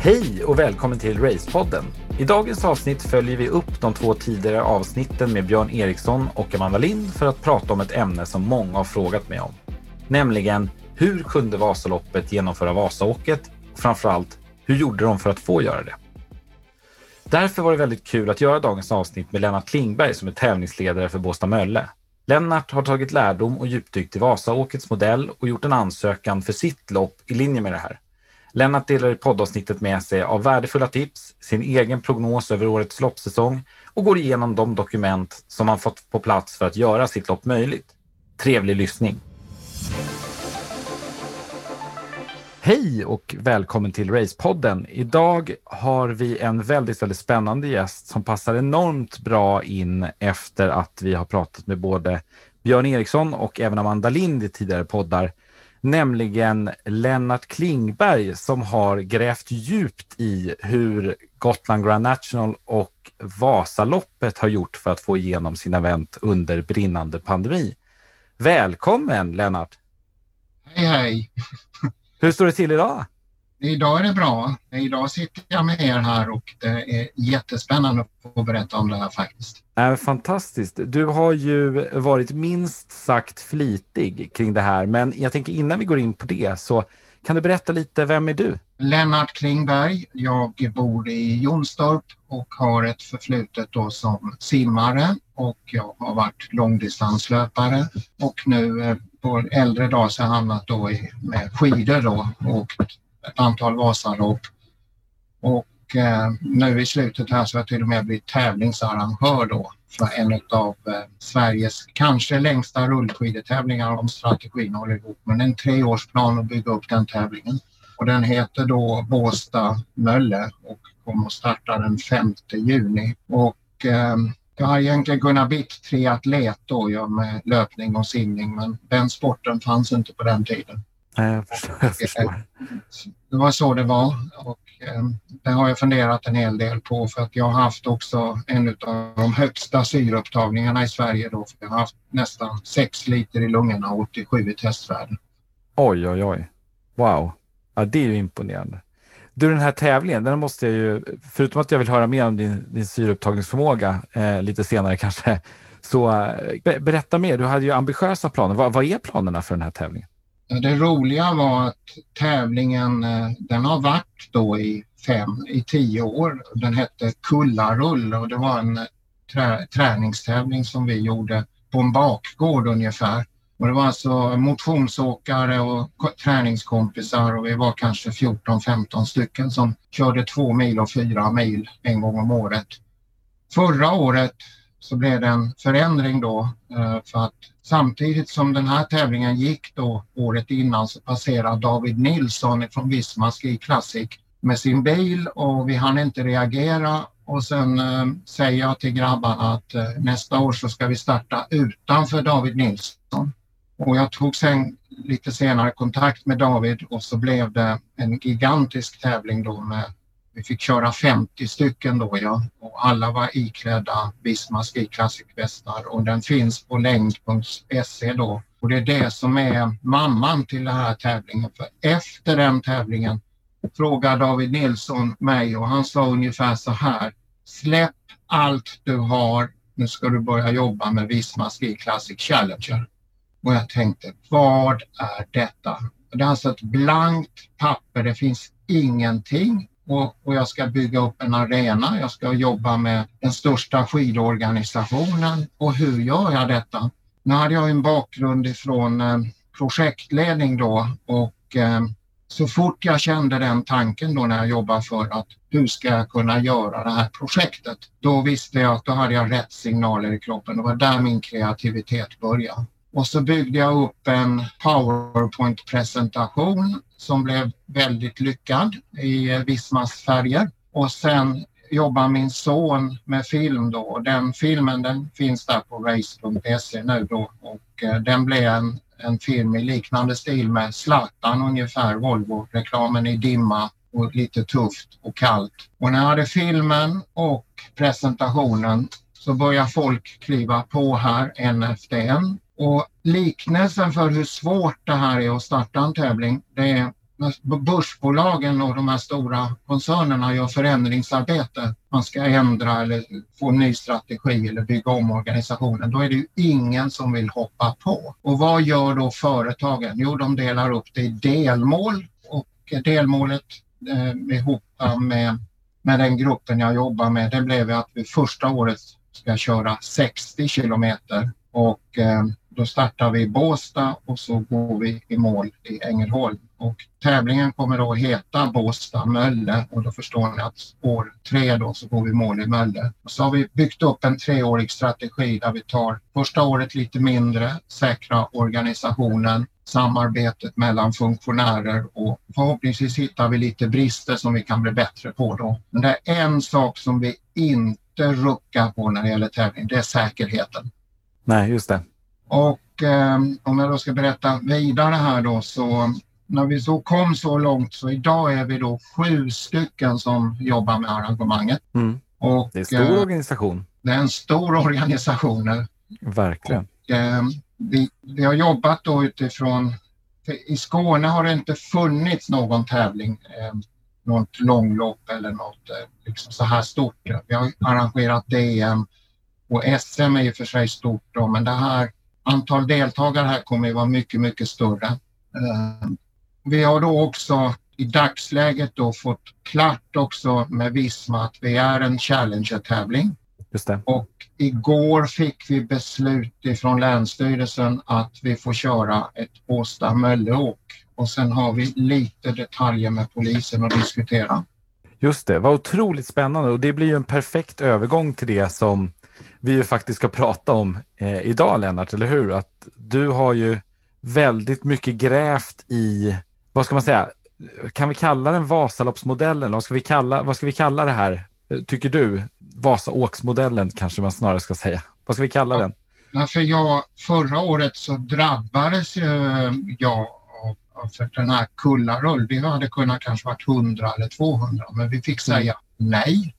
Hej och välkommen till Racepodden. I dagens avsnitt följer vi upp de två tidigare avsnitten med Björn Eriksson och Amanda Lind för att prata om ett ämne som många har frågat mig om. Nämligen, hur kunde Vasaloppet genomföra Vasaåket? Och framförallt, hur gjorde de för att få göra det? Därför var det väldigt kul att göra dagens avsnitt med Lennart Klingberg som är tävlingsledare för Båstad Mölle. Lennart har tagit lärdom och djupdykt i Vasaåkets modell och gjort en ansökan för sitt lopp i linje med det här. Lennart delar i poddavsnittet med sig av värdefulla tips, sin egen prognos över årets loppsäsong och går igenom de dokument som han fått på plats för att göra sitt lopp möjligt. Trevlig lyssning! Hej och välkommen till Racepodden. Idag har vi en väldigt, väldigt spännande gäst som passar enormt bra in efter att vi har pratat med både Björn Eriksson och även Amanda Lind i tidigare poddar nämligen Lennart Klingberg som har grävt djupt i hur Gotland Grand National och Vasaloppet har gjort för att få igenom sina event under brinnande pandemi. Välkommen Lennart! Hej hej! Hur står det till idag? Idag är det bra. Idag sitter jag med er här och det är jättespännande att få berätta om det här faktiskt. Äh, fantastiskt. Du har ju varit minst sagt flitig kring det här, men jag tänker innan vi går in på det så kan du berätta lite, vem är du? Lennart Klingberg. Jag bor i Jonstorp och har ett förflutet då som simmare och jag har varit långdistanslöpare och nu eh, på äldre dag så hamnat då i, med skidor då och ett antal Vasalopp. Och eh, nu i slutet här så har jag till och med blivit tävlingsarrangör då för en av eh, Sveriges kanske längsta rullskidetävlingar om strategin håller ihop. Men en treårsplan att bygga upp den tävlingen. Och den heter då Båsta Mölle och kommer att starta den 5 juni. Och eh, jag har egentligen kunnat bli triatlet då, jag med löpning och simning, men den sporten fanns inte på den tiden. Jag förstår. Jag förstår. Det var så det var och eh, det har jag funderat en hel del på för att jag har haft också en av de högsta syreupptagningarna i Sverige då. För jag har haft nästan 6 liter i lungorna och 87 i testvärden. Oj, oj, oj. Wow. Ja, det är ju imponerande. Du, den här tävlingen, den måste jag ju, förutom att jag vill höra mer om din, din syreupptagningsförmåga eh, lite senare kanske, så eh, be, berätta mer. Du hade ju ambitiösa planer. Va, vad är planerna för den här tävlingen? Det roliga var att tävlingen, eh, den har varit då i fem, i tio år. Den hette Kullarull och det var en eh, trä, träningstävling som vi gjorde på en bakgård ungefär. Och det var alltså motionsåkare och träningskompisar och vi var kanske 14-15 stycken som körde två mil och fyra mil en gång om året. Förra året så blev det en förändring då eh, för att samtidigt som den här tävlingen gick då året innan så passerade David Nilsson från Visma Ski Classic med sin bil och vi hann inte reagera och sen eh, säger jag till grabbarna att eh, nästa år så ska vi starta utanför David Nilsson. Och jag tog sen lite senare kontakt med David och så blev det en gigantisk tävling då med vi fick köra 50 stycken då ja och alla var iklädda Visma Ski Classic-västar och den finns på längd.se då. Och det är det som är mamman till den här tävlingen. För efter den tävlingen frågade David Nilsson mig och han sa ungefär så här. Släpp allt du har. Nu ska du börja jobba med Visma Ski Classic Challenger. Och jag tänkte, vad är detta? Det är alltså ett blankt papper. Det finns ingenting och, och, jag ska bygga upp en arena. Jag ska jobba med den största skidorganisationen. Och hur gör jag detta? Nu hade jag en bakgrund ifrån eh, projektledning då och eh, så fort jag kände den tanken då när jag jobbade för att hur ska jag kunna göra det här projektet? Då visste jag att då hade jag rätt signaler i kroppen. Det var där min kreativitet började. Och så byggde jag upp en PowerPoint-presentation som blev väldigt lyckad i Vismas färger. Och sen jobbar min son med film då. Den filmen den finns där på race.se nu då och eh, den blev en, en film i liknande stil med Zlatan ungefär, Volvo-reklamen i dimma och lite tufft och kallt. Och när jag hade filmen och presentationen så börjar folk kliva på här en efter en och liknelsen för hur svårt det här är att starta en tävling, det är när börsbolagen och de här stora koncernerna gör förändringsarbete, man ska ändra eller få en ny strategi eller bygga om organisationen, då är det ju ingen som vill hoppa på. Och vad gör då företagen? Jo, de delar upp det i delmål och delmålet eh, ihop med, med den gruppen jag jobbar med, det blev att vi första året ska köra 60 kilometer och eh, då startar vi i Båstad och så går vi i mål i Ängelholm. Och tävlingen kommer då att heta Båstad Mölle och då förstår ni att år tre då så går vi i mål i Mölle. Och så har vi byggt upp en treårig strategi där vi tar första året lite mindre, säkra organisationen, samarbetet mellan funktionärer och förhoppningsvis hittar vi lite brister som vi kan bli bättre på då. Men det är en sak som vi inte ruckar på när det gäller tävling, det är säkerheten. Nej, just det. Och eh, om jag då ska berätta vidare här då så när vi så kom så långt så idag är vi då sju stycken som jobbar med arrangemanget. Mm. Och, det är en stor eh, organisation. Det är en stor organisation. Verkligen. Och, eh, vi, vi har jobbat då utifrån, i Skåne har det inte funnits någon tävling, eh, något långlopp eller något eh, liksom så här stort. Vi har arrangerat DM och SM är och för sig stort då, men det här antal deltagare här kommer att vara mycket, mycket större. Eh, vi har då också i dagsläget då fått klart också med Visma att vi är en Challenger-tävling. Just det. Och igår fick vi beslut ifrån Länsstyrelsen att vi får köra ett Båstad Mölleåk och sen har vi lite detaljer med polisen att diskutera. Just det, vad otroligt spännande och det blir ju en perfekt övergång till det som vi ju faktiskt ska prata om eh, idag Lennart, eller hur? Att du har ju väldigt mycket grävt i, vad ska man säga, kan vi kalla den Vasaloppsmodellen? Vad ska vi kalla, vad ska vi kalla det här, tycker du? Vasaåksmodellen kanske man snarare ska säga. Vad ska vi kalla ja. den? Ja, för jag, förra året så drabbades ju jag av för den här Kullarull. Vi hade kunnat kanske varit 100 eller 200 men vi fick säga mm. nej.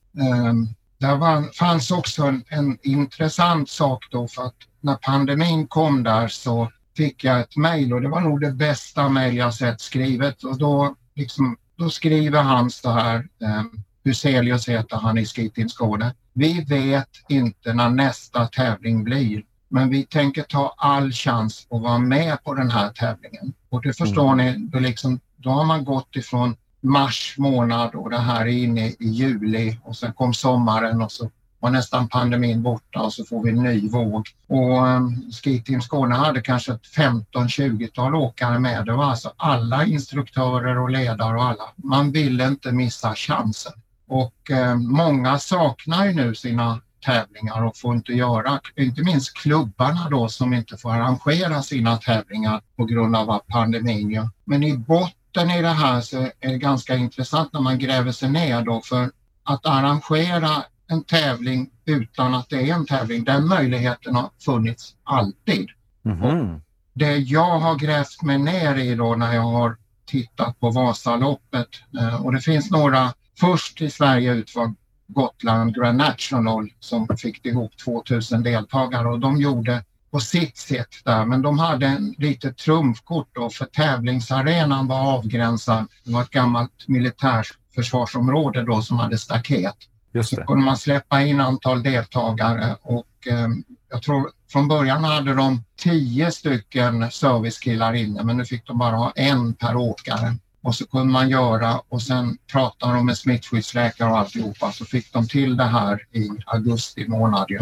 Um, det var, fanns också en, en intressant sak då för att när pandemin kom där så fick jag ett mejl och det var nog det bästa mejl jag sett skrivet och då, liksom, då skriver han så här, eh, Huselius heter han i Skitin Skåne. Vi vet inte när nästa tävling blir men vi tänker ta all chans att vara med på den här tävlingen. Och det förstår mm. ni, då, liksom, då har man gått ifrån mars månad och det här är inne i juli och sen kom sommaren och så var nästan pandemin borta och så får vi en ny våg. Och ehm, Ski Team Skåne hade kanske ett 15-20-tal åkare med. Det var alltså alla instruktörer och ledare och alla. Man ville inte missa chansen. Och eh, många saknar ju nu sina tävlingar och får inte göra, inte minst klubbarna då som inte får arrangera sina tävlingar på grund av pandemin. Men i botten botten i det här så är det ganska intressant när man gräver sig ner då för att arrangera en tävling utan att det är en tävling, den möjligheten har funnits alltid. Mm. Det jag har grävt mig ner i då när jag har tittat på Vasaloppet eh, och det finns några, först i Sverige ut var Gotland Grand National som fick ihop 2000 deltagare och de gjorde på sitt sätt där, men de hade en litet trumfkort då för tävlingsarenan var avgränsad. Det var ett gammalt militärförsvarsområde då som hade staket. Just det. Så kunde man släppa in antal deltagare och eh, jag tror från början hade de tio stycken servicekillar inne men nu fick de bara ha en per åkare. Och så kunde man göra och sen pratade de med smittskyddsläkare och alltihopa så fick de till det här i augusti månad. Ju.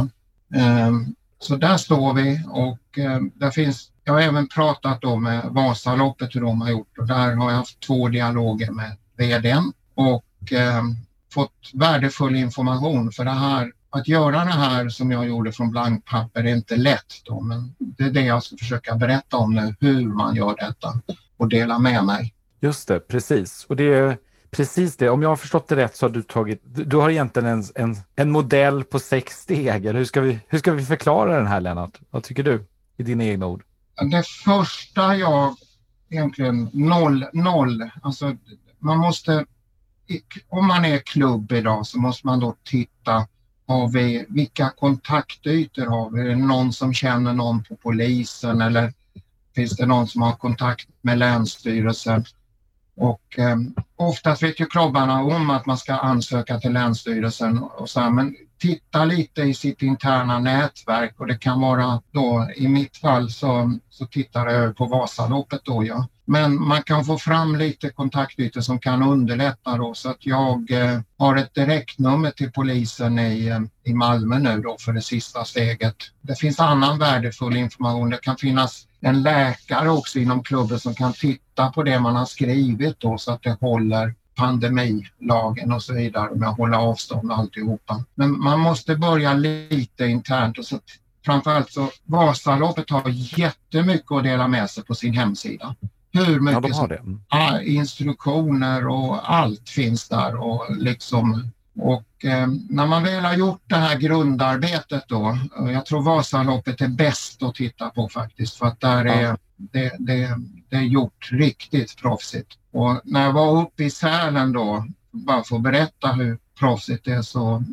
Um, så där står vi och eh, där finns, jag har även pratat då med Vasaloppet hur de har gjort och där har jag haft två dialoger med vdn och eh, fått värdefull information för det här att göra det här som jag gjorde från blankpapper är inte lätt då, men det är det jag ska försöka berätta om nu, hur man gör detta och dela med mig. Just det, precis. Och det är Precis det. Om jag har förstått det rätt så har du tagit, du har egentligen en, en, en modell på sex steg. Eller hur, ska vi, hur ska vi förklara den här Lennart? Vad tycker du i dina egna ord? Det första jag egentligen noll, noll. Alltså man måste, om man är klubb idag så måste man då titta har vi, vilka kontaktytor har vi? Är det någon som känner någon på polisen eller finns det någon som har kontakt med Länsstyrelsen? Och eh, oftast vet ju klubbarna om att man ska ansöka till Länsstyrelsen och så här, men titta lite i sitt interna nätverk och det kan vara då i mitt fall så, så tittar jag på Vasaloppet då ja. Men man kan få fram lite kontaktytor som kan underlätta då så att jag eh, har ett direktnummer till polisen i, eh, i Malmö nu då för det sista steget. Det finns annan värdefull information. Det kan finnas en läkare också inom klubben som kan titta på det man har skrivit då så att det håller pandemilagen och så vidare med att hålla avstånd och alltihopa. Men man måste börja lite internt och så framförallt så Vasaloppet har jättemycket att dela med sig på sin hemsida. Hur mycket ja, de har det. Instruktioner och allt finns där och liksom och eh, när man väl har gjort det här grundarbetet då, jag tror Vasaloppet är bäst att titta på faktiskt för att där är det, det, det är gjort riktigt proffsigt. Och när jag var uppe i Sälen då, bara för att berätta hur proffsigt det är så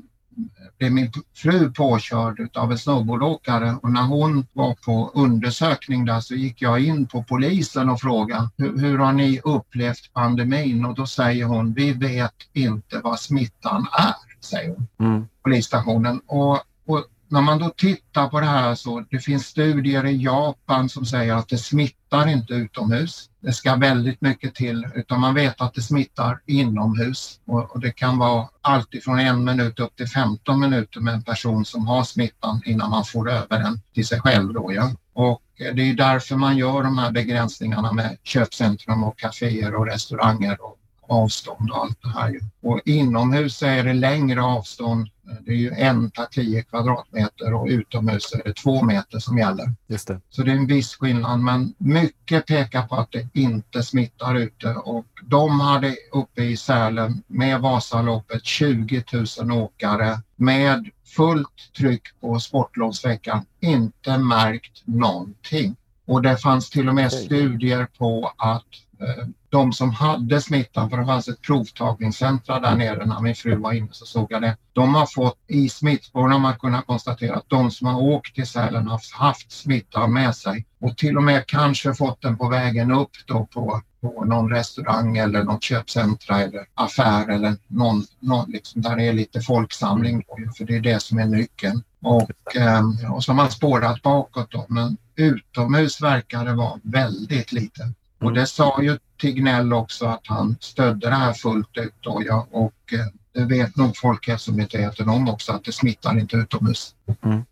blev min fru påkörd av en snowboardåkare och när hon var på undersökning där så gick jag in på polisen och frågade hur, hur har ni upplevt pandemin? Och då säger hon, vi vet inte vad smittan är, säger hon. Mm. Polisstationen. Och, och när man då tittar på det här så det finns studier i Japan som säger att det smittar inte utomhus. Det ska väldigt mycket till utan man vet att det smittar inomhus och, och det kan vara allt ifrån en minut upp till 15 minuter med en person som har smittan innan man får över den till sig själv. Då, ja. Och eh, det är därför man gör de här begränsningarna med köpcentrum och kaféer och restauranger och avstånd och allt det här. Och inomhus är det längre avstånd. Det är ju en per 10 kvadratmeter och utomhus är det två meter som gäller. Just det. Så det är en viss skillnad men mycket pekar på att det inte smittar ute och de hade uppe i Sälen med Vasaloppet 20 000 åkare med fullt tryck på sportlovsveckan inte märkt någonting. Och det fanns till och med studier på att Eh, de som hade smittan, för det fanns ett provtagningscentra där nere när min fru var inne så såg jag det. De har fått, i smittspåren har man kunnat konstatera att de som har åkt till Sälen har haft smittan med sig och till och med kanske fått den på vägen upp då på, på någon restaurang eller något köpcentra eller affär eller någon, någon liksom där det är lite folksamling då, för det är det som är nyckeln. Och, eh, och så har man spårat bakåt då, men utomhus verkar det vara väldigt lite. Och det sa ju Tegnell också att han stödde det här fullt ut då, ja, och eh, det vet nog Folkhälsomyndigheten om också att det smittar inte utomhus. Mm.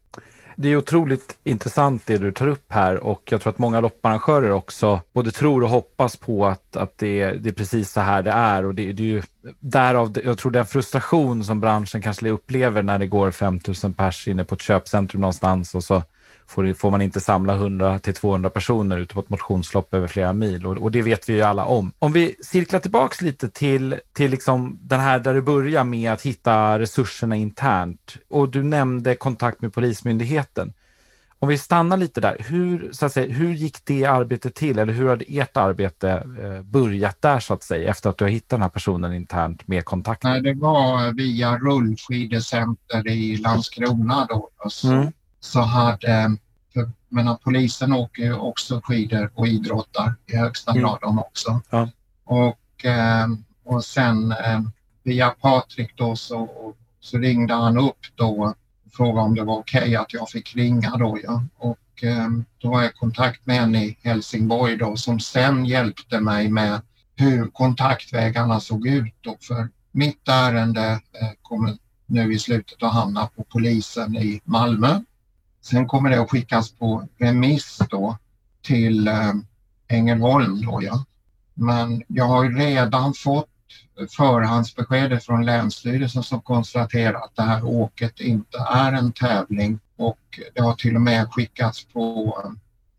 Det är otroligt intressant det du tar upp här och jag tror att många lopparrangörer också både tror och hoppas på att, att det, är, det är precis så här det är och det, det är ju därav, jag tror den frustration som branschen kanske upplever när det går 5000 pers inne på ett köpcentrum någonstans och så får, får man inte samla 100 till 200 personer ute på ett motionslopp över flera mil och, och, det vet vi ju alla om. Om vi cirklar tillbaks lite till, till liksom den här där det börjar med att hitta resurserna internt och du nämnde kontakt med Polismyndigheten. Om vi stannar lite där, hur, så att säga, hur gick det arbetet till eller hur hade ert arbete eh, börjat där så att säga efter att du har hittat den här personen internt med kontakt? Nej, det var via rullskidecenter i Landskrona då. Så, mm. så hade för, menar, polisen åker ju också skidor och idrottar i högsta mm. grad de också. Ja. Och, eh, och sen eh, via Patrik då så, så ringde han upp då och frågade om det var okej okay att jag fick ringa då. Ja. Och eh, då var jag i kontakt med en i Helsingborg då som sen hjälpte mig med hur kontaktvägarna såg ut då. För mitt ärende eh, kommer nu i slutet att hamna på polisen i Malmö Sen kommer det att skickas på remiss då till eh, Ängelholm. Då, ja. Men jag har redan fått förhandsbeskedet från Länsstyrelsen som konstaterar att det här åket inte är en tävling och det har till och med skickats på eh,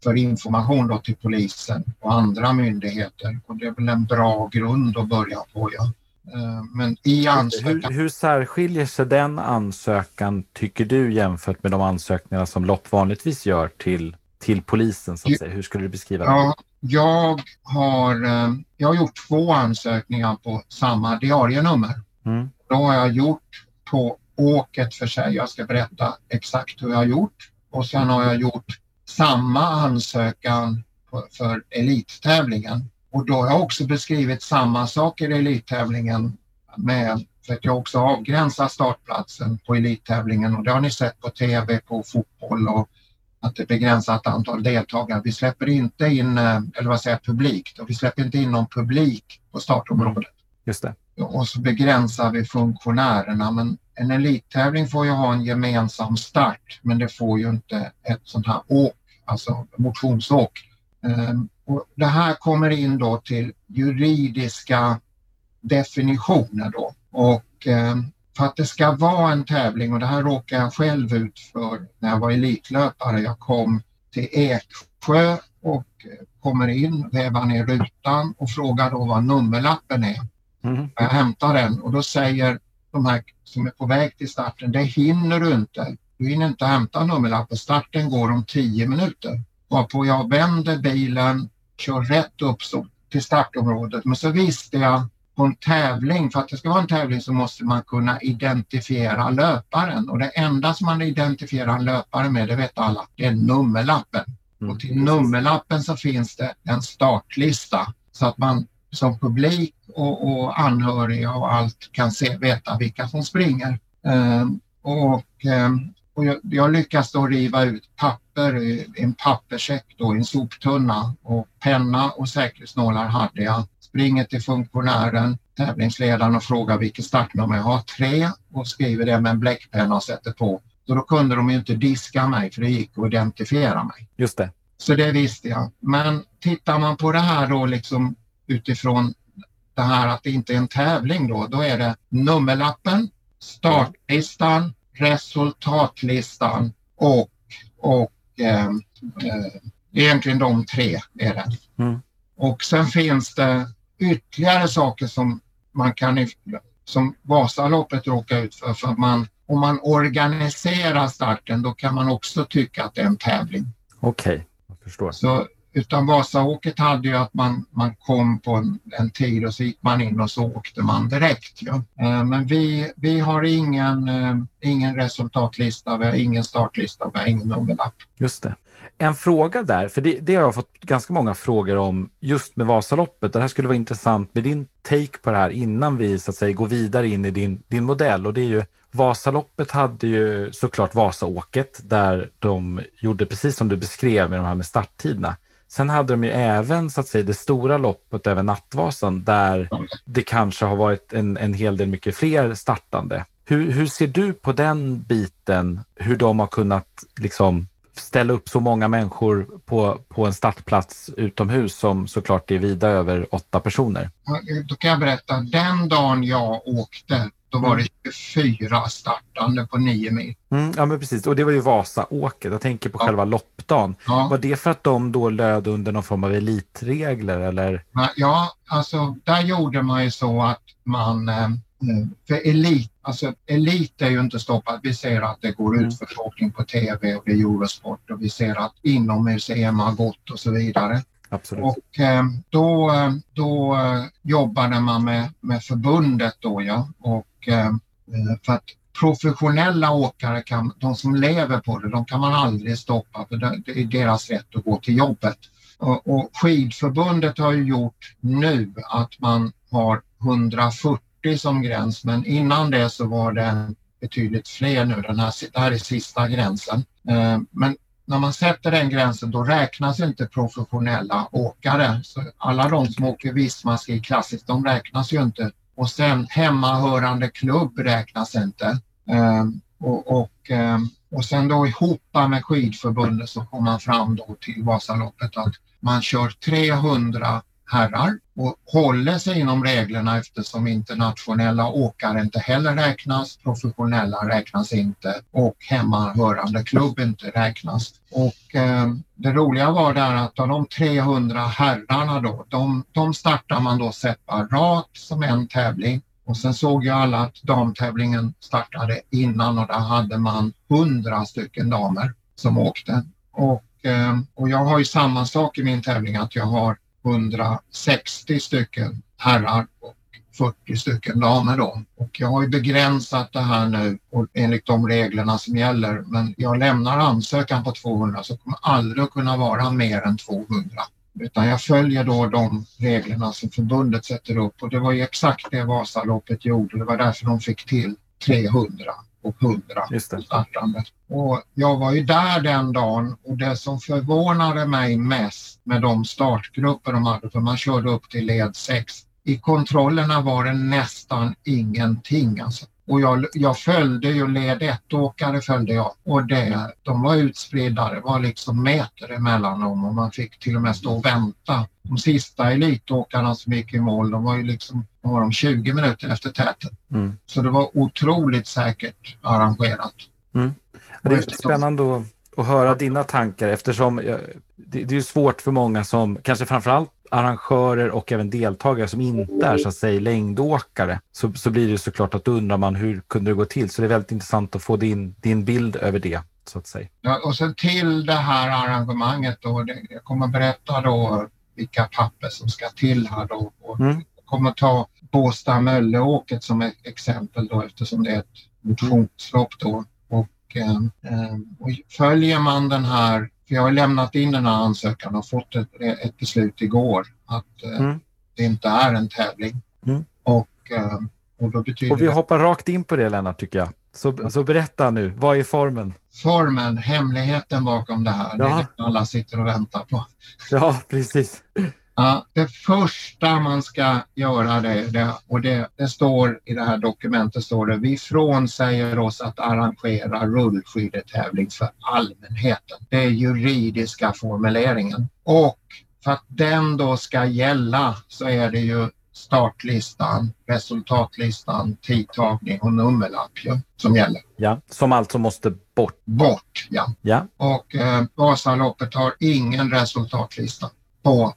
för information då till polisen och andra myndigheter. Och det är väl en bra grund att börja på. Ja. Eh, men i ansökan... Hur, hur särskiljer sig den ansökan, tycker du, jämfört med de ansökningar som Lopp vanligtvis gör till, till polisen? Så att säga? Hur skulle du beskriva det? Ja, jag, har, eh, jag har gjort två ansökningar på samma diarienummer. Mm. Då har jag gjort på åket för sig. Jag ska berätta exakt hur jag har gjort. Och sen har jag gjort samma ansökan för elittävlingen och då har jag också beskrivit samma sak i elittävlingen med för att jag också avgränsar startplatsen på elittävlingen och det har ni sett på tv, på fotboll och att det är begränsat antal deltagare. Vi släpper inte in, eh, eller vad säger publik, vi släpper inte in någon publik på startområdet. Just det. Och så begränsar vi funktionärerna men en elittävling får ju ha en gemensam start men det får ju inte ett sånt här åk, alltså motionsåk. Och det här kommer in då till juridiska definitioner då och ehm, för att det ska vara en tävling och det här råkar jag själv ut för när jag var elitlöpare. Jag kom till Eksjö och kommer in, vävar ner rutan och frågar då vad nummerlappen är. Mm. Jag hämtar den och då säger de här som är på väg till starten, det hinner du inte. Du hinner inte hämta nummerlappen. Starten går om tio minuter. Varpå jag vänder bilen, kör rätt upp till startområdet. Men så visste jag på en tävling, för att det ska vara en tävling så måste man kunna identifiera löparen och det enda som man identifierar en löpare med, det vet alla, det är nummerlappen. Mm. Och till nummerlappen så finns det en startlista så att man som publik och, och anhöriga och allt kan se, veta vilka som springer. Um, och, um, och jag, jag, lyckas då riva ut papper i en papperssäck då i en soptunna och penna och säkerhetsnålar hade jag. Springer till funktionären, tävlingsledaren och frågar vilket startnummer jag har. Tre och skriver det med en bläckpenna och sätter på. Så då kunde de ju inte diska mig för det gick att identifiera mig. Just det. Så det visste jag. Men tittar man på det här då liksom utifrån det här att det inte är en tävling då, då är det nummerlappen, startlistan, resultatlistan och, och eh, eh, egentligen de tre är det. Mm. Och sen finns det ytterligare saker som man kan som Vasaloppet råkar ut för. för man, om man organiserar starten då kan man också tycka att det är en tävling. Okej, okay, jag förstår. Så utan Vasaåket hade ju att man, man kom på en, en, tid och så gick man in och så åkte man direkt. Ja. Eh, men vi, vi har ingen, eh, ingen resultatlista, vi har ingen startlista, vi har ingen nummerlapp. Just det. En fråga där, för det, det, har jag fått ganska många frågor om just med Vasaloppet. Det här skulle vara intressant med din take på det här innan vi så att säga går vidare in i din, din modell och det är ju Vasaloppet hade ju såklart Vasaåket där de gjorde precis som du beskrev med de här med starttiderna. Sen hade de ju även så att säga det stora loppet över Nattvasan där det kanske har varit en, en hel del mycket fler startande. Hur, hur ser du på den biten? Hur de har kunnat liksom ställa upp så många människor på, på en startplats utomhus som såklart är vida över åtta personer? Då kan jag berätta, den dagen jag åkte då var det 24 startande på 9 mil. Mm, ja men precis, och det var ju Vasaåket. Jag tänker på ja. själva loppdagen. Ja. Var det för att de då löd under någon form av elitregler eller? Ja, alltså där gjorde man ju så att man eh, för elit, alltså elit är ju inte stoppat. Vi ser att det går mm. utförsåkning på tv och det är Eurosport och vi ser att inomhus-EM har gått och så vidare. Absolut. Och eh, då, eh, då jobbade man med, med förbundet då ja. Och Eh, eh, för att professionella åkare, kan, de som lever på det, de kan man aldrig stoppa för det är deras rätt att gå till jobbet. Och, skidförbundet har ju gjort nu att man har 140 som gräns men innan det så var det betydligt fler nu. Den här, det här är sista gränsen. Eh, men när man sätter den gränsen då räknas inte professionella åkare. Så alla de som åker Visma-ski klassiskt, de räknas ju inte. Och sen hemmahörande klubb räknas inte. Ehm, och, och, ehm, och sen då ihop med skidförbundet så kommer man fram då till Vasaloppet att man kör 300 herrar och håller sig inom reglerna eftersom internationella åkare inte heller räknas, professionella räknas inte och hemmahörande klubb inte räknas. Och eh, det roliga var där att av de 300 herrarna då, de, de startar man då separat som en tävling och sen såg ju alla att damtävlingen startade innan och där hade man 100 stycken damer som åkte. Och, eh, och jag har ju samma sak i min tävling att jag har 160 stycken herrar och 40 stycken damer då. Och jag har ju begränsat det här nu och enligt de reglerna som gäller. Men jag lämnar ansökan på 200 så kommer aldrig kunna vara mer än 200. Utan jag följer då de reglerna som förbundet sätter upp och det var ju exakt det Vasaloppet gjorde. Det var därför de fick till 300 och 100 startande. Och jag var ju där den dagen och det som förvånade mig mest med de startgrupper de hade, för man körde upp till led 6, i kontrollerna var det nästan ingenting. Alltså. Och jag, jag följde ju led 1-åkare följde jag och det, de var utspridda. Det var liksom meter emellan dem och man fick till och med stå och vänta. De sista elitåkarna som gick i mål, de var ju liksom var de 20 minuter efter täten. Mm. Så det var otroligt säkert arrangerat. Mm. Det är spännande att höra dina tankar eftersom det, är svårt för många som, kanske framförallt arrangörer och även deltagare som inte är så att säga längdåkare så, så blir det såklart att då undrar man hur kunde det gå till? Så det är väldigt intressant att få din, din bild över det så att säga. Ja, och sen till det här arrangemanget då, det, jag kommer berätta då vilka papper som ska till här då. Och mm. Jag kommer ta Båstad Mölleåket som ett exempel då eftersom det är ett motionslopp då. Och, eh och följer man den här för jag har lämnat in den här ansökan och fått ett, ett beslut igår att eh, mm. det inte är en tävling. Mm. Och, eh, och, då betyder och vi hoppar rakt in på det Lennart tycker jag. Så, så berätta nu, vad är formen? Formen, hemligheten bakom det här, ja. det är det alla sitter och väntar på. Ja, precis. Ja, det första man ska göra det, det och det, det, står i det här dokumentet står det vi frånsäger oss att arrangera rullskidetävling för allmänheten. Det är juridiska formuleringen. Och för att den då ska gälla så är det ju startlistan, resultatlistan, tidtagning och nummerlapp ju, som gäller. Ja, som alltså måste bort. Bort, ja. ja. Och eh, Vasaloppet har ingen resultatlista på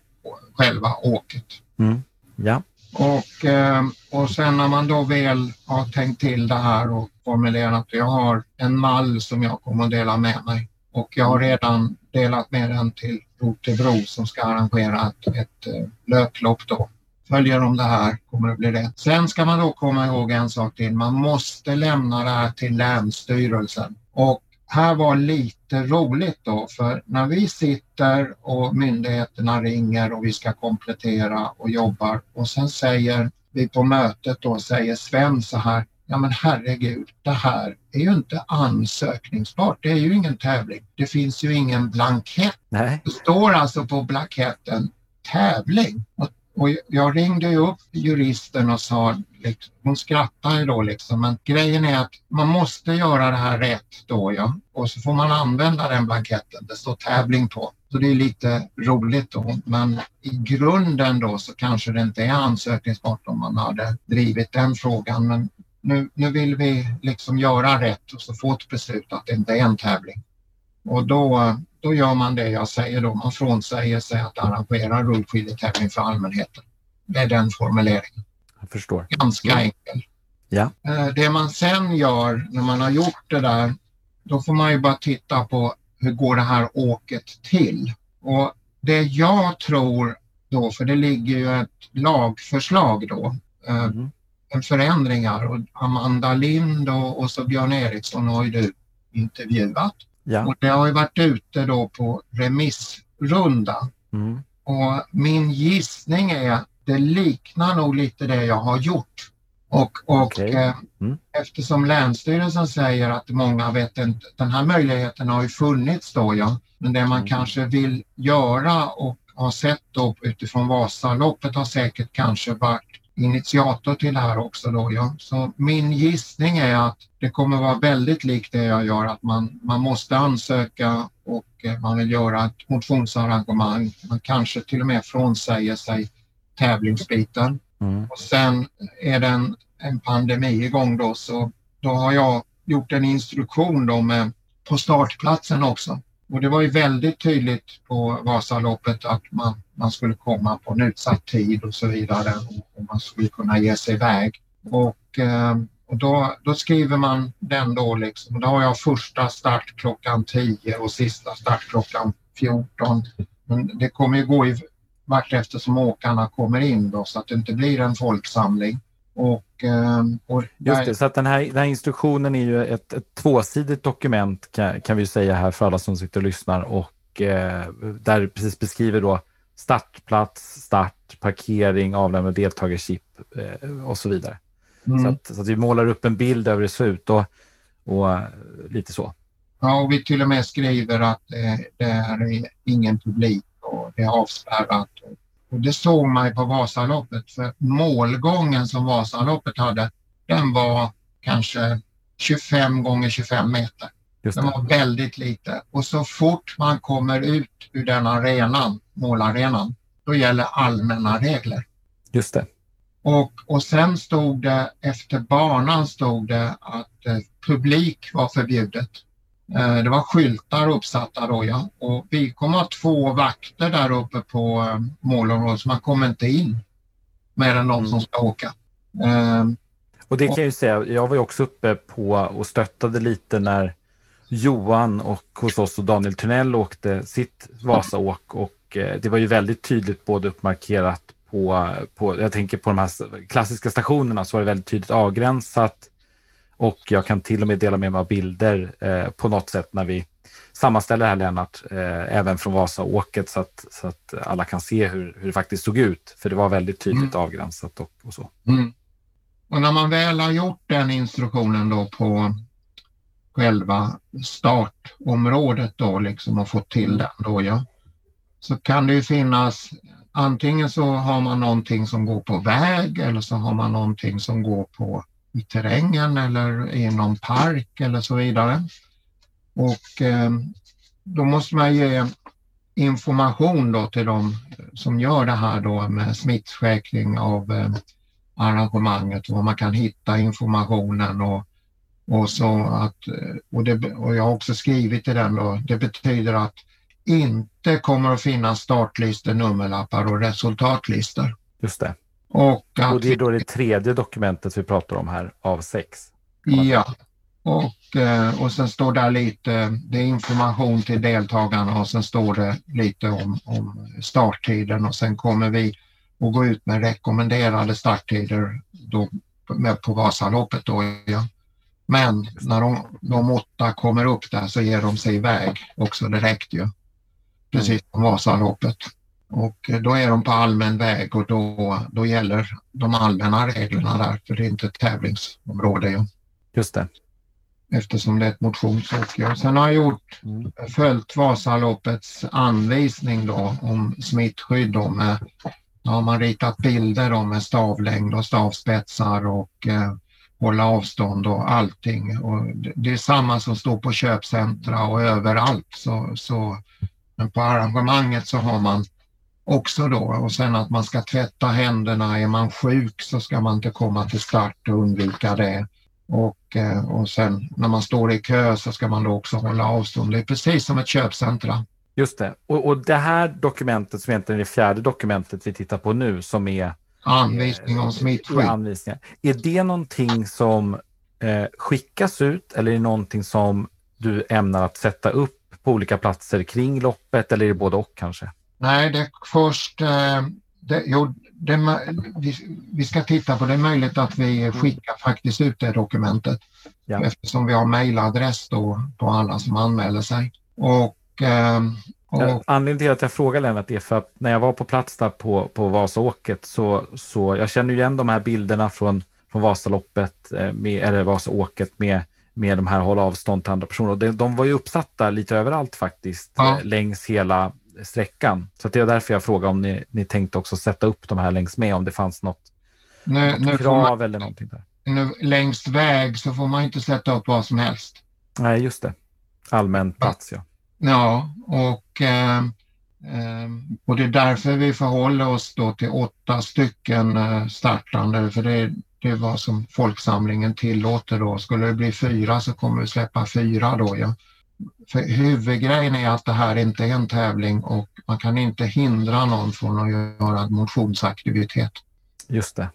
själva åket. Mm. Ja. Och, eh, och sen när man då väl har tänkt till det här och formulerat, jag har en mall som jag kommer att dela med mig och jag har redan delat med den till Rotebro som ska arrangera ett, ett eh, löplopp då. Följer de det här kommer det bli rätt. Sen ska man då komma ihåg en sak till. Man måste lämna det här till Länsstyrelsen och här var lite roligt då för när vi sitter och myndigheterna ringer och vi ska komplettera och jobbar och sen säger vi på mötet då säger Sven så här Ja men herregud, det här är ju inte ansökningsbart. Det är ju ingen tävling. Det finns ju ingen blankett. Nej. Det står alltså på blanketten tävling. Och och jag ringde ju upp juristen och sa, liksom, hon skrattade då liksom, men grejen är att man måste göra det här rätt då ja. Och så får man använda den blanketten, det står tävling på. Så det är lite roligt då, men i grunden då så kanske det inte är ansökningsbart om man hade drivit den frågan. Men nu, nu vill vi liksom göra rätt och så få ett beslut att det inte är en tävling. Och då, då gör man det jag säger då. Man frånsäger sig att arrangera rullskidetävling för allmänheten. Det är den formuleringen. Jag förstår. Ganska ja. enkel. Ja. Eh, det man sen gör när man har gjort det där, då får man ju bara titta på hur går det här åket till? Och det jag tror då, för det ligger ju ett lagförslag då, eh, mm. förändringar och Amanda Lind och, och så Björn Eriksson har ju du intervjuat. Ja. Och det har ju varit ute då på remissrunda. Mm. Och min gissning är att det liknar nog lite det jag har gjort. Och, och okay. eh, mm. eftersom Länsstyrelsen säger att många vet inte, den här möjligheten har ju funnits då ja. Men det man mm. kanske vill göra och har sett då utifrån Vasaloppet har säkert kanske varit initiator till det här också då. Ja. Så min gissning är att det kommer vara väldigt likt det jag gör, att man, man måste ansöka och eh, man vill göra ett motionsarrangemang. Man kanske till och med frånsäger sig tävlingsbiten. Mm. Och sen är det en, en pandemi igång då så då har jag gjort en instruktion då med, på startplatsen också. Och det var ju väldigt tydligt på Vasaloppet att man, man skulle komma på en utsatt tid och så vidare och, man skulle kunna ge sig iväg. Och, eh, och då, då skriver man den då liksom. Då har jag första start klockan 10 och sista start klockan 14. Men det kommer ju gå i vart eftersom åkarna kommer in då så att det inte blir en folksamling. Och, ehm, och Just det, så att den här, den här instruktionen är ju ett, ett tvåsidigt dokument kan, kan vi säga här för alla som sitter och lyssnar och eh, där precis beskriver då startplats, start, parkering, avlämna deltagarchip eh, och så vidare. Mm. Så, att, så, att, vi målar upp en bild över hur det ser ut och, och eh, lite så. Ja, och vi till och med skriver att eh, det är ingen publik och det är avspärrat. Och det såg man på Vasaloppet för målgången som Vasaloppet hade, den var kanske 25 gånger 25 meter. Det. var väldigt lite och så fort man kommer ut ur den arenan, målarenan, då gäller allmänna regler. Just det. Och, och sen stod det, efter banan stod det att eh, publik var förbjudet. Eh, det var skyltar uppsatta då ja. Och vi kommer ha två vakter där uppe på eh, målområdet så man kommer inte in mer än de mm. som ska åka. Eh, och det kan jag ju säga, jag var ju också uppe på och stöttade lite när Johan och hos oss och Daniel Tunnell åkte sitt Vasaåk och eh, det var ju väldigt tydligt både uppmarkerat på, på, jag tänker på de här klassiska stationerna så var det väldigt tydligt avgränsat och jag kan till och med dela med mig av bilder eh, på något sätt när vi sammanställer det här Lennart, eh, även från Vasaåket så att, så att alla kan se hur, hur det faktiskt såg ut. För det var väldigt tydligt mm. avgränsat och, och så. Mm. Och när man väl har gjort den instruktionen då på själva startområdet då liksom och fått till den då ja. Så kan det ju finnas antingen så har man någonting som går på väg eller så har man någonting som går på i terrängen eller i någon park eller så vidare. Och eh, då måste man ge information då till de som gör det här då med smittsäkring av eh, arrangemanget och man kan hitta informationen och, och så att eh, och, det, och jag har också skrivit i den då, det betyder att inte kommer att finnas startlistor, nummerlappar och resultatlistor. Just det. Och, att och det är då det tredje dokumentet vi pratar om här av sex. Ja, och, eh, och sen står där lite, det är information till deltagarna och sen står det lite om, om starttiden och sen kommer vi att gå ut med rekommenderade starttider då, med på Vasaloppet. Då, ja. Men när de, de åtta kommer upp där så ger de sig iväg också direkt ju. Precis som Vasaloppet. Och då är de på allmän väg och då, då gäller de allmänna reglerna där för det är inte ett tävlingsområde. Ja. Just det. Eftersom det är ett motionsåk. Sen har jag gjort, mm. följt Vasaloppets anvisning då om smittskydd. Då med, då har man ritat bilder då med stavlängd och stavspetsar och eh, hålla avstånd och allting. Och det, det är samma som står på köpcentra och överallt. Så, så, men på arrangemanget så har man också då och sen att man ska tvätta händerna. Är man sjuk så ska man inte komma till start och undvika det. Och, eh, och sen när man står i kö så ska man då också hålla avstånd. Det är precis som ett köpcentra. Just det. Och, och det här dokumentet som egentligen är det fjärde dokumentet vi tittar på nu som är anvisning om smittskydd. Anvisningar. Är det någonting som eh, skickas ut eller är det någonting som du ämnar att sätta upp på olika platser kring loppet eller är det både och kanske? Nej, det är först... Eh, det, jo, det, vi, vi, ska titta på det. är möjligt att vi skickar faktiskt ut det dokumentet ja. eftersom vi har mejladress då på alla som anmäler sig. Och, eh, och... Anledningen till att jag frågar Lennart är för att när jag var på plats där på, på Vasaåket så, så jag känner igen de här bilderna från, från Vasaloppet, eh, med, eller Vasaåket med, med de här hålla avstånd till andra personer. De, de var ju uppsatta lite överallt faktiskt, ja. längs hela sträckan. Så det är därför jag frågar om ni, ni tänkte också sätta upp de här längs med, om det fanns något, nu, något krav man, eller någonting där. Nu, längs väg så får man inte sätta upp vad som helst. Nej, just det. Allmän plats, ja. Ja, och, eh, eh, och det är därför vi förhåller oss då till åtta stycken eh, startande, för det, det är vad som folksamlingen tillåter då. Skulle det bli fyra så kommer vi släppa fyra då. Ja. För huvudgrejen är att det här inte är en tävling och man kan inte hindra någon från att göra motionsaktivitet. Just det.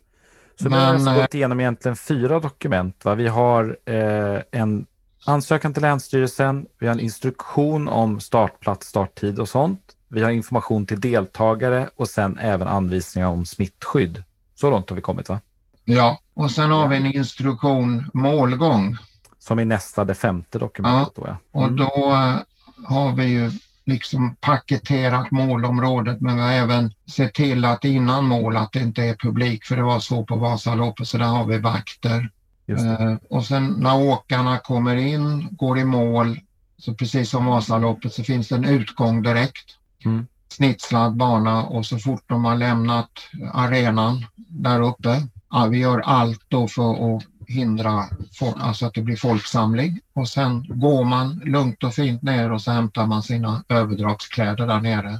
Så Men, vi har alltså gått igenom egentligen fyra dokument. Va? Vi har eh, en ansökan till Länsstyrelsen, vi har en instruktion om startplats, starttid och sånt. Vi har information till deltagare och sen även anvisningar om smittskydd. Så långt har vi kommit va? Ja, och sen har vi en instruktion målgång som i nästa, det femte dokumentet. Ja, då, ja. Mm. Och då uh, har vi ju liksom paketerat målområdet men vi har även sett till att innan mål att det inte är publik för det var så på Vasaloppet så där har vi vakter. Eh, och sen när åkarna kommer in, går i mål, så precis som Vasaloppet så finns det en utgång direkt. Mm. Snitslad bana och så fort de har lämnat arenan där uppe, ja, vi gör allt då för att hindra alltså att det blir folksamling och sen går man lugnt och fint ner och så hämtar man sina överdragskläder där nere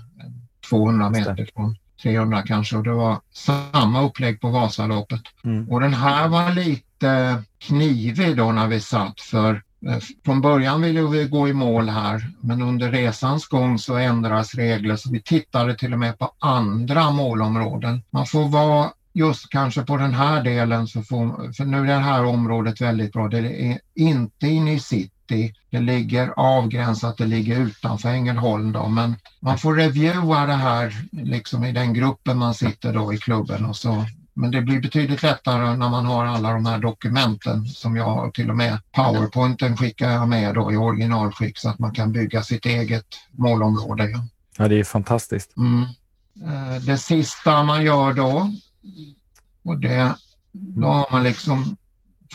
200 meter från 300 kanske och det var samma upplägg på Vasaloppet. Mm. Och den här var lite knivig då när vi satt för eh, från början ville vi gå i mål här men under resans gång så ändras regler så vi tittade till och med på andra målområden. Man får vara just kanske på den här delen så får, för nu är det här området väldigt bra. Det är inte inne i city. Det ligger avgränsat, det ligger utanför Ängelholm då, men man får reviewa det här liksom i den gruppen man sitter då i klubben och så. Men det blir betydligt lättare när man har alla de här dokumenten som jag har, till och med powerpointen skickar jag med då i originalskick så att man kan bygga sitt eget målområde. Ja, det är fantastiskt. Mm. Eh, det sista man gör då och det, då har man liksom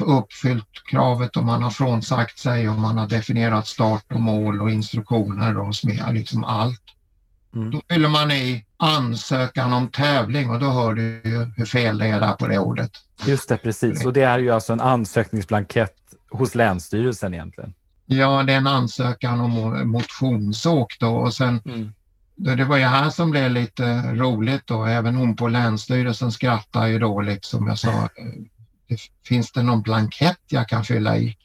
uppfyllt kravet om man har frånsagt sig och man har definierat start och mål och instruktioner och med liksom allt. Mm. Då fyller man i ansökan om tävling och då hör du ju hur fel det är där på det ordet. Just det, precis. Och det är ju alltså en ansökningsblankett hos Länsstyrelsen egentligen. Ja, det är en ansökan om motionsåk då och sen mm. Det var ju här som blev lite roligt då. Även hon på Länsstyrelsen skrattar ju då liksom. Jag sa, finns det någon blankett jag kan fylla i?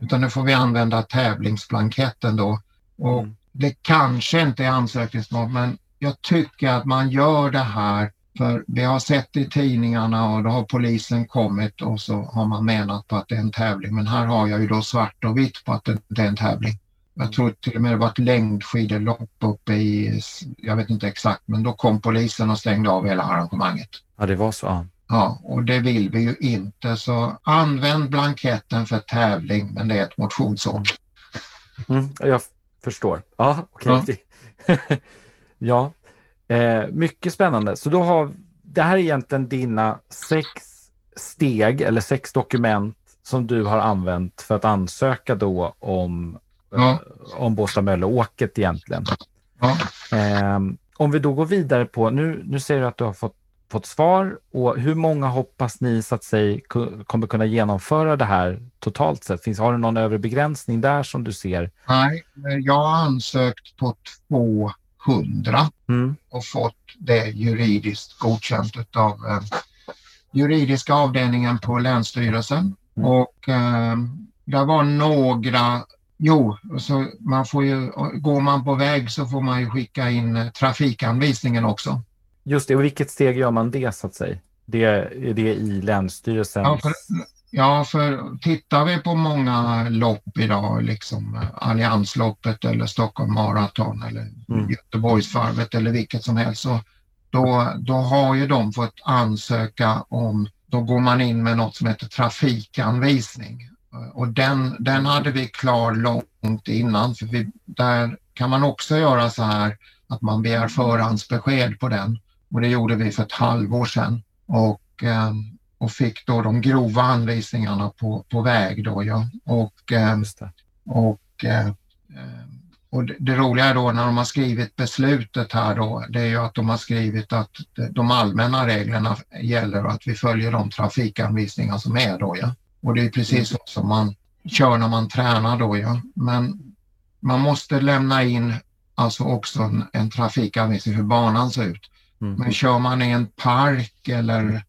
Utan nu får vi använda tävlingsblanketten då. Och mm. Det kanske inte är ansökningsmål men jag tycker att man gör det här för vi har sett i tidningarna och då har polisen kommit och så har man menat på att det är en tävling. Men här har jag ju då svart och vitt på att det är en tävling. Jag tror till och med det var ett längdskidlopp uppe i, jag vet inte exakt, men då kom polisen och stängde av hela arrangemanget. Ja, det var så. Ja, och det vill vi ju inte. Så använd blanketten för tävling, men det är ett motionsår. Mm, jag förstår. Ja, okej. Okay. Ja, ja. Eh, mycket spännande. Så då har, det här är egentligen dina sex steg eller sex dokument som du har använt för att ansöka då om ja. om Båstad-Mölle-åket egentligen. Ja. Eh, om vi då går vidare på, nu, nu säger du att du har fått, fått svar och hur många hoppas ni så att säga kommer kunna genomföra det här totalt sett? Finns, har du någon övre begränsning där som du ser? Nej, jag har ansökt på 200 mm. och fått det juridiskt godkänt av eh, juridiska avdelningen på Länsstyrelsen. Mm. Och eh, det var några Jo, så man får ju, går man på väg så får man ju skicka in eh, trafikanvisningen också. Just det, och vilket steg gör man det så att säga? Det, är det i Länsstyrelsen? Ja för, ja, för tittar vi på många lopp idag, liksom eh, Alliansloppet eller Stockholm Marathon eller mm. Göteborgsvarvet eller vilket som helst, så då, då har ju de fått ansöka om, då går man in med något som heter trafikanvisning. Och den, den hade vi klar långt innan för vi, där kan man också göra så här att man begär förhandsbesked på den. Och det gjorde vi för ett halvår sedan. Och, eh, och fick då de grova anvisningarna på, på väg då ja. Och, eh, och, eh, och det, det roliga är då när de har skrivit beslutet här då, det är ju att de har skrivit att de allmänna reglerna gäller och att vi följer de trafikanvisningar som är då ja. Och det är precis så som man kör när man tränar då ja. Men man måste lämna in alltså också en, en trafikanvisning hur banan ser ut. Mm. Men kör man i en park eller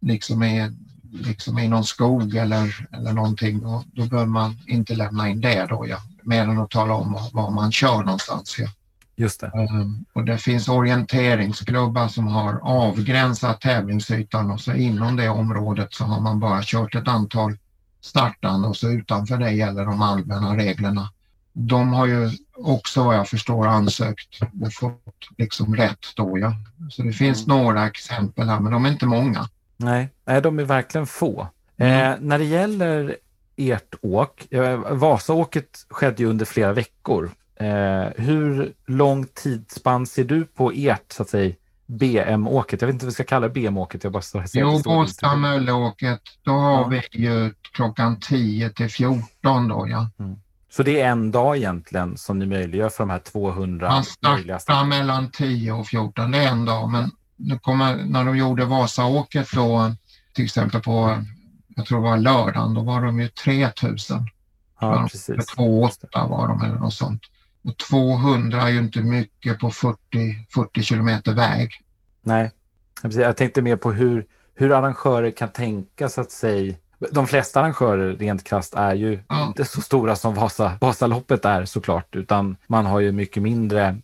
liksom i, liksom i någon skog eller, eller någonting då, då behöver man inte lämna in det då ja. Mer än att tala om var man kör någonstans. Ja. Just det. Um, och det finns orienteringsklubbar som har avgränsat tävlingsytan och så inom det området så har man bara kört ett antal startande och så utanför det gäller de allmänna reglerna. De har ju också vad jag förstår ansökt och fått liksom rätt då ja. Så det finns mm. några exempel här men de är inte många. Nej, Nej de är verkligen få. Mm. Eh, när det gäller ert åk, eh, Vasaåket skedde ju under flera veckor Eh, hur lång tidsspann ser du på ert, så att säga, BM-åket? Jag vet inte vad vi ska kalla det BM-åket. Jag bara står Jo, Båstad Mölleåket, då har ja. vi ju klockan 10 till 14 då ja. Mm. Så det är en dag egentligen som ni möjliggör för de här 200 Man startar mellan 10 och 14, det är en dag. Men nu kommer, när de gjorde Vasaåket då, till exempel på, jag tror det var lördagen, då var de ju 3000. Ja, precis. 2,8 var de eller något sånt. Och 200 är ju inte mycket på 40, 40 kilometer väg. Nej, jag tänkte mer på hur, hur arrangörer kan tänka så att säga de flesta arrangörer rent krasst är ju ja. inte så stora som Vasa, Vasaloppet är såklart, utan man har ju mycket mindre,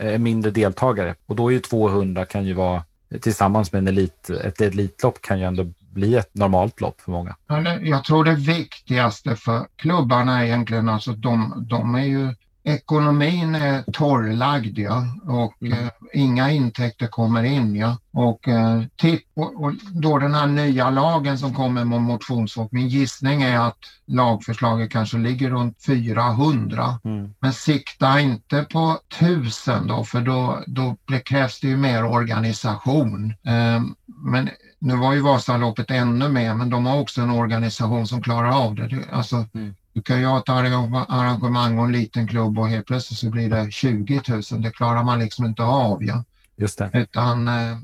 eh, mindre deltagare. Och då är ju 200 kan ju vara tillsammans med en elit, ett elitlopp kan ju ändå bli ett normalt lopp för många. Jag tror det viktigaste för klubbarna är egentligen alltså de, de är ju Ekonomin är torrlagd ja, och mm. eh, inga intäkter kommer in. Ja. Och, eh, titt, och, och, då den här nya lagen som kommer med motionsfolk, min gissning är att lagförslaget kanske ligger runt 400. Mm. Men sikta inte på 1000 då för då, då krävs det ju mer organisation. Eh, men nu var ju Vasaloppet ännu mer, men de har också en organisation som klarar av det. Alltså, mm. Du kan ha ett arrangemang och en liten klubb och helt plötsligt så blir det 20 000. Det klarar man liksom inte av. Ja. Just det. Utan, eh,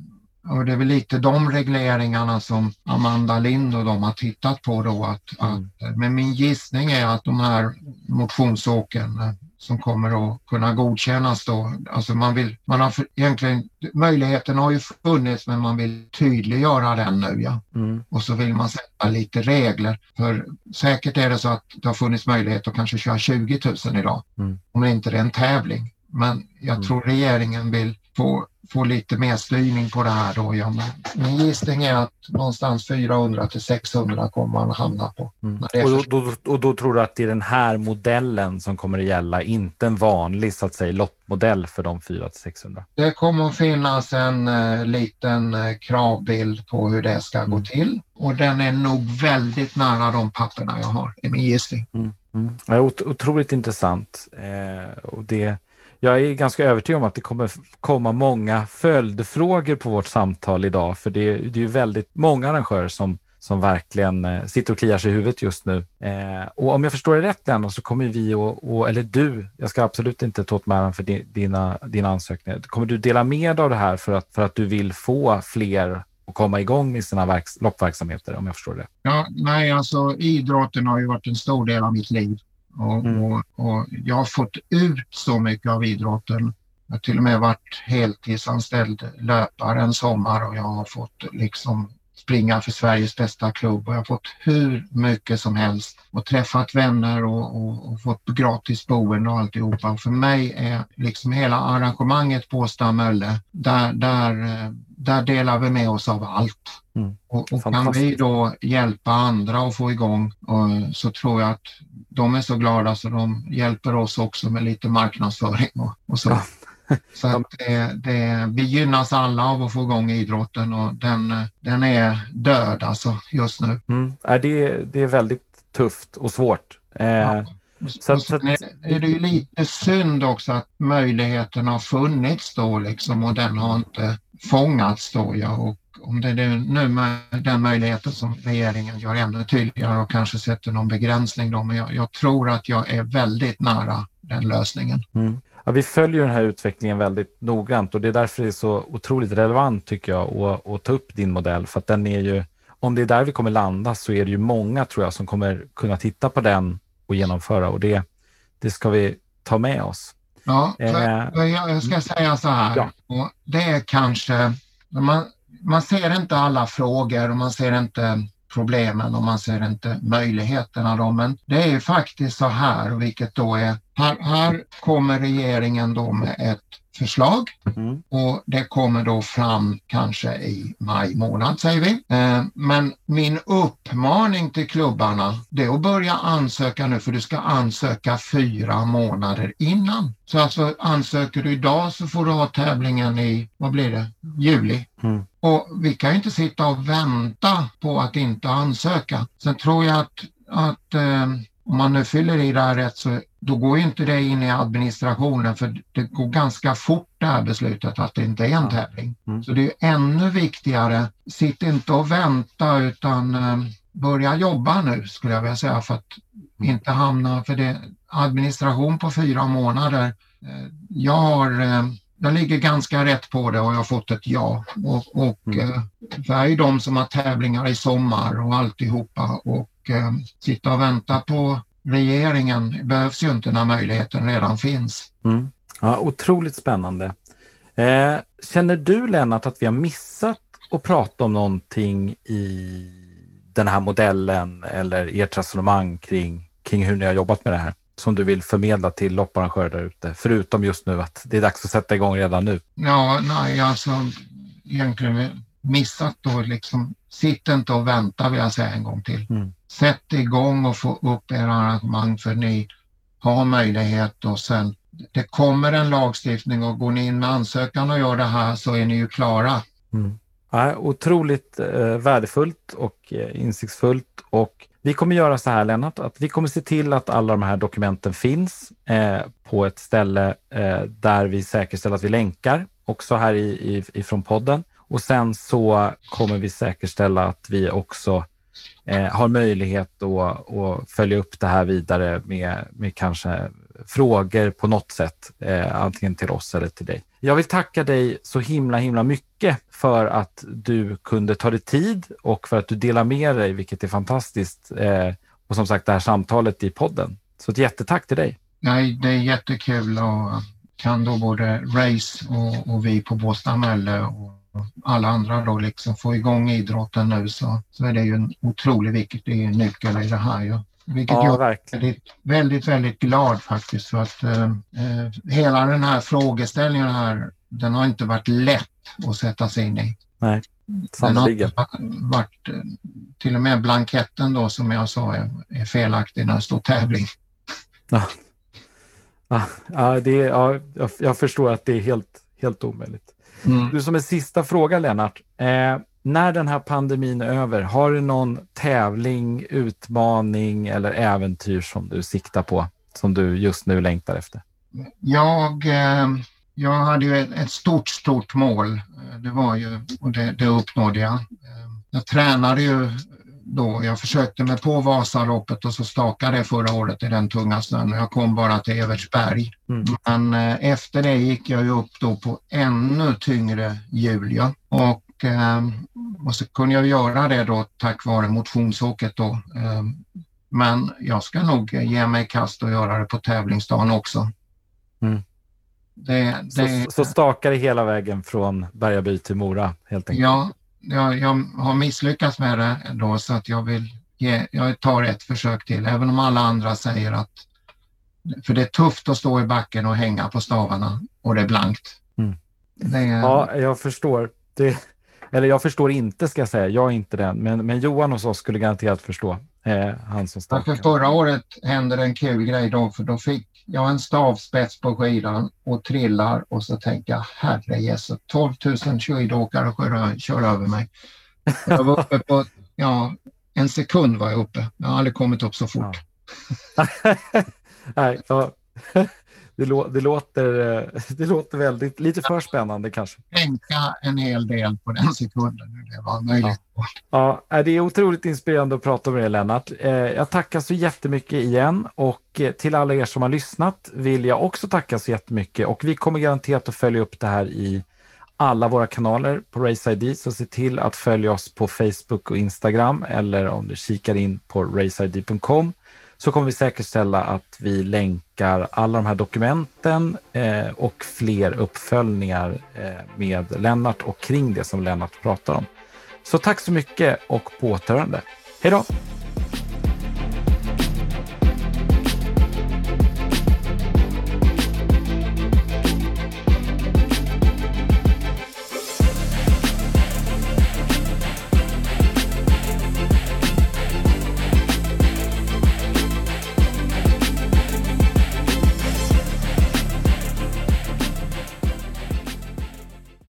och det är väl lite de regleringarna som Amanda Lind och de har tittat på då. Att, mm. att, men min gissning är att de här motionsåken eh, som kommer att kunna godkännas då. Alltså man vill, man har egentligen, möjligheten har ju funnits men man vill tydliggöra den nu ja. Mm. Och så vill man sätta lite regler. För säkert är det så att det har funnits möjlighet att kanske köra 20 000 idag. Mm. Om det inte är en tävling. Men jag mm. tror regeringen vill få få lite mer styrning på det här då. Ja, min gissning är att någonstans 400 till 600 kommer man hamna på. Mm. Och, då, då, och, då, tror du att det är den här modellen som kommer att gälla, inte en vanlig så att säga loppmodell för de 400 till 600? Det kommer att finnas en uh, liten uh, kravbild på hur det ska mm. gå till och den är nog väldigt nära de papperna jag har, i min gissning. Mm. Mm. Ja, otroligt intressant. Eh, och det jag är ganska övertygad om att det kommer komma många följdfrågor på vårt samtal idag, för det, det är ju väldigt många arrangörer som, som verkligen eh, sitter och kliar sig i huvudet just nu. Eh, och om jag förstår det rätt, Lennart, så kommer vi och, och, eller du, jag ska absolut inte ta åt mig för dina, dina ansökningar. Kommer du dela med dig av det här för att, för att du vill få fler att komma igång med sina verks, loppverksamheter, om jag förstår det? Ja, nej, alltså idrotten har ju varit en stor del av mitt liv. Och, mm. och, och, jag har fått ut så mycket av idrotten. Jag har till och med varit heltidsanställd löpare en sommar och jag har fått liksom springa för Sveriges bästa klubb och jag har fått hur mycket som helst och träffat vänner och, och, och fått gratis boende och alltihopa. Och för mig är liksom hela arrangemanget på Stamölle, där, där, där delar vi med oss av allt. Mm. Och, och kan vi då hjälpa andra att få igång och, så tror jag att de är så glada så de hjälper oss också med lite marknadsföring och, och så. Ja. Så att det, det, vi gynnas alla av att få igång idrotten och den, den är död alltså just nu. Mm. Det, det är väldigt tufft och svårt. Eh, ja. Så, så är, är det ju lite synd också att möjligheten har funnits då liksom och den har inte fångats då. Ja. Och om det är nu med den möjligheten som regeringen gör ännu tydligare och kanske sätter någon begränsning då, men jag, jag tror att jag är väldigt nära den lösningen. Mm. Ja, vi följer den här utvecklingen väldigt noggrant och det är därför det är så otroligt relevant tycker jag att, att ta upp din modell för att den är ju, om det är där vi kommer landa så är det ju många tror jag som kommer kunna titta på den och genomföra och det, det ska vi ta med oss. Ja, eh, jag ska säga så här, ja. det är kanske, man, man ser inte alla frågor och man ser inte problemen och man ser inte möjligheterna då. Men det är ju faktiskt så här, vilket då är, här, här kommer regeringen då med ett förslag mm. och det kommer då fram kanske i maj månad säger vi. Eh, men min uppmaning till klubbarna det är att börja ansöka nu för du ska ansöka fyra månader innan. Så alltså ansöker du idag så får du ha tävlingen i, vad blir det, juli. Mm. Och vi kan ju inte sitta och vänta på att inte ansöka. Sen tror jag att, att eh, om man nu fyller i det här rätt så då går inte det in i administrationen för det går ganska fort det här beslutet att det inte är en tävling. Mm. Så det är ännu viktigare, sitt inte och vänta utan eh, börja jobba nu skulle jag vilja säga för att mm. inte hamna, för det administration på fyra månader. Eh, jag har eh, jag ligger ganska rätt på det och jag har fått ett ja. Och, och mm. det är ju de som har tävlingar i sommar och alltihopa och eh, sitta och vänta på regeringen behövs ju inte när möjligheten redan finns. Mm. Ja, otroligt spännande. Eh, känner du Lennart att vi har missat att prata om någonting i den här modellen eller ert resonemang kring, kring hur ni har jobbat med det här? som du vill förmedla till lopparrangörer där ute? Förutom just nu att det är dags att sätta igång redan nu. Ja, nej, alltså egentligen missat då liksom. Sitt inte och vänta vill jag säga en gång till. Mm. Sätt igång och få upp era arrangemang för ni har möjlighet och sen det kommer en lagstiftning och går ni in med ansökan och gör det här så är ni ju klara. Mm. Ja, otroligt eh, värdefullt och eh, insiktsfullt och vi kommer göra så här Lennart, att vi kommer se till att alla de här dokumenten finns eh, på ett ställe eh, där vi säkerställer att vi länkar också här i, i, ifrån podden. Och sen så kommer vi säkerställa att vi också eh, har möjlighet att, att följa upp det här vidare med, med kanske frågor på något sätt, eh, antingen till oss eller till dig. Jag vill tacka dig så himla, himla mycket för att du kunde ta dig tid och för att du delar med dig, vilket är fantastiskt. Eh, och som sagt, det här samtalet i podden. Så ett jättetack till dig. Nej, det är jättekul och kan då både Race och, och vi på Båstad och alla andra då liksom få igång idrotten nu så, så är det ju en otroligt viktigt nyckel i det här. Ja. Vilket ja, jag verkligen. är väldigt, väldigt glad faktiskt för att eh, eh, hela den här frågeställningen här, den har inte varit lätt att sätta sig in i. Nej, har varit, eh, till och med blanketten då som jag sa är, är felaktig när det står tävling. Ja, ja, det ja jag, jag förstår att det är helt, helt omöjligt. Mm. Du som en sista fråga Lennart. Eh, när den här pandemin är över, har du någon tävling, utmaning eller äventyr som du siktar på, som du just nu längtar efter? Jag, eh, jag hade ju ett, stort, stort mål. Det var ju, och det, det uppnådde jag. Eh, jag tränade ju då, jag försökte mig på Vasaloppet och så stakade jag förra året i den tunga snön. Jag kom bara till Evertsberg. Mm. Men eh, efter det gick jag ju upp då på ännu tyngre hjul. Ja. Och Ehm, och så kunde jag göra det då tack vare motionsåket då. Ehm, men jag ska nog ge mig kast och göra det på tävlingsdagen också. Mm. Det, det... Så, så stakar det hela vägen från Bergaby till Mora helt enkelt? Ja, jag, jag har misslyckats med det då så att jag vill ge, jag tar ett försök till även om alla andra säger att för det är tufft att stå i backen och hänga på stavarna och det är blankt. Mm. Det är... Ja, jag förstår. Det, eller jag förstår inte ska jag säga, jag är inte den, men, men Johan hos oss skulle garanterat förstå. Eh, han som för förra året hände det en kul grej då, för då fick jag en stavspets på skidan och trillar och så tänker jag herre Jesus, 12 000 skidåkare kör, kör över mig. Jag var uppe på, ja, en sekund var jag uppe. Jag har aldrig kommit upp så fort. Ja. Nej, ja. Det, lå, det, låter, eh, det låter väldigt, lite för spännande kanske. Tänka en hel del på den sekunden det var möjligt. Ja. ja, det är otroligt inspirerande att prata med dig Lennart. Eh, jag tackar så jättemycket igen och eh, till alla er som har lyssnat vill jag också tacka så jättemycket och vi kommer garanterat att följa upp det här i alla våra kanaler på Race ID, så se till att följa oss på Facebook och Instagram eller om du kikar in på raceid.com så kommer vi säkerställa att vi länkar alla de här dokumenten eh, och fler uppföljningar eh, med Lennart och kring det som Lennart pratar om. Så tack så mycket och på återhörande. Hej då!